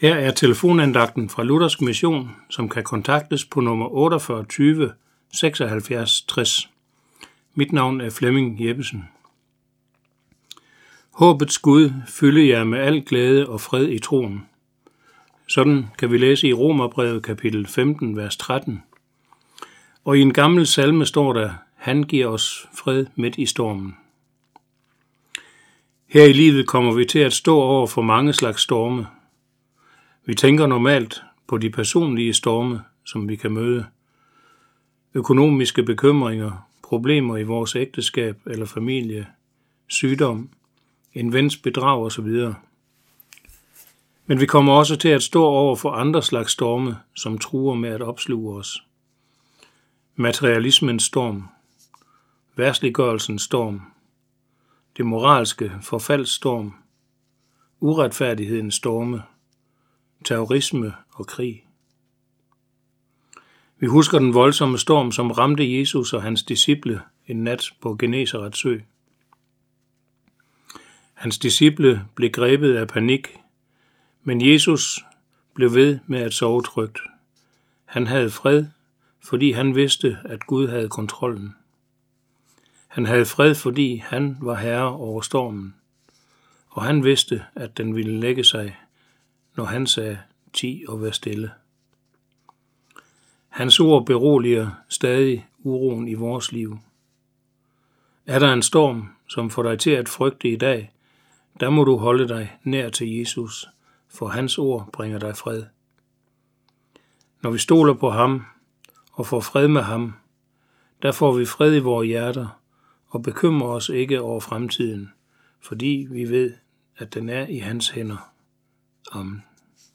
Her er telefonandagten fra Luthersk Mission, som kan kontaktes på nummer 4820 76 60. Mit navn er Flemming Jeppesen. Håbets Gud fylde jer med al glæde og fred i troen. Sådan kan vi læse i Romerbrevet kapitel 15, vers 13. Og i en gammel salme står der, han giver os fred midt i stormen. Her i livet kommer vi til at stå over for mange slags storme. Vi tænker normalt på de personlige storme, som vi kan møde. Økonomiske bekymringer, problemer i vores ægteskab eller familie, sygdom, en vens bedrag osv. Men vi kommer også til at stå over for andre slags storme, som truer med at opsluge os. Materialismens storm, værsliggørelsens storm, det moralske forfaldsstorm, uretfærdighedens storme, terrorisme og krig. Vi husker den voldsomme storm, som ramte Jesus og hans disciple en nat på Genesarets sø. Hans disciple blev grebet af panik, men Jesus blev ved med at sove trygt. Han havde fred, fordi han vidste, at Gud havde kontrollen. Han havde fred, fordi han var herre over stormen, og han vidste, at den ville lægge sig, når han sagde, ti og vær stille. Hans ord beroliger stadig uroen i vores liv. Er der en storm, som får dig til at frygte i dag, der må du holde dig nær til Jesus, for hans ord bringer dig fred. Når vi stoler på ham og får fred med ham, der får vi fred i vores hjerter og bekymrer os ikke over fremtiden, fordi vi ved, at den er i hans hænder. Amen.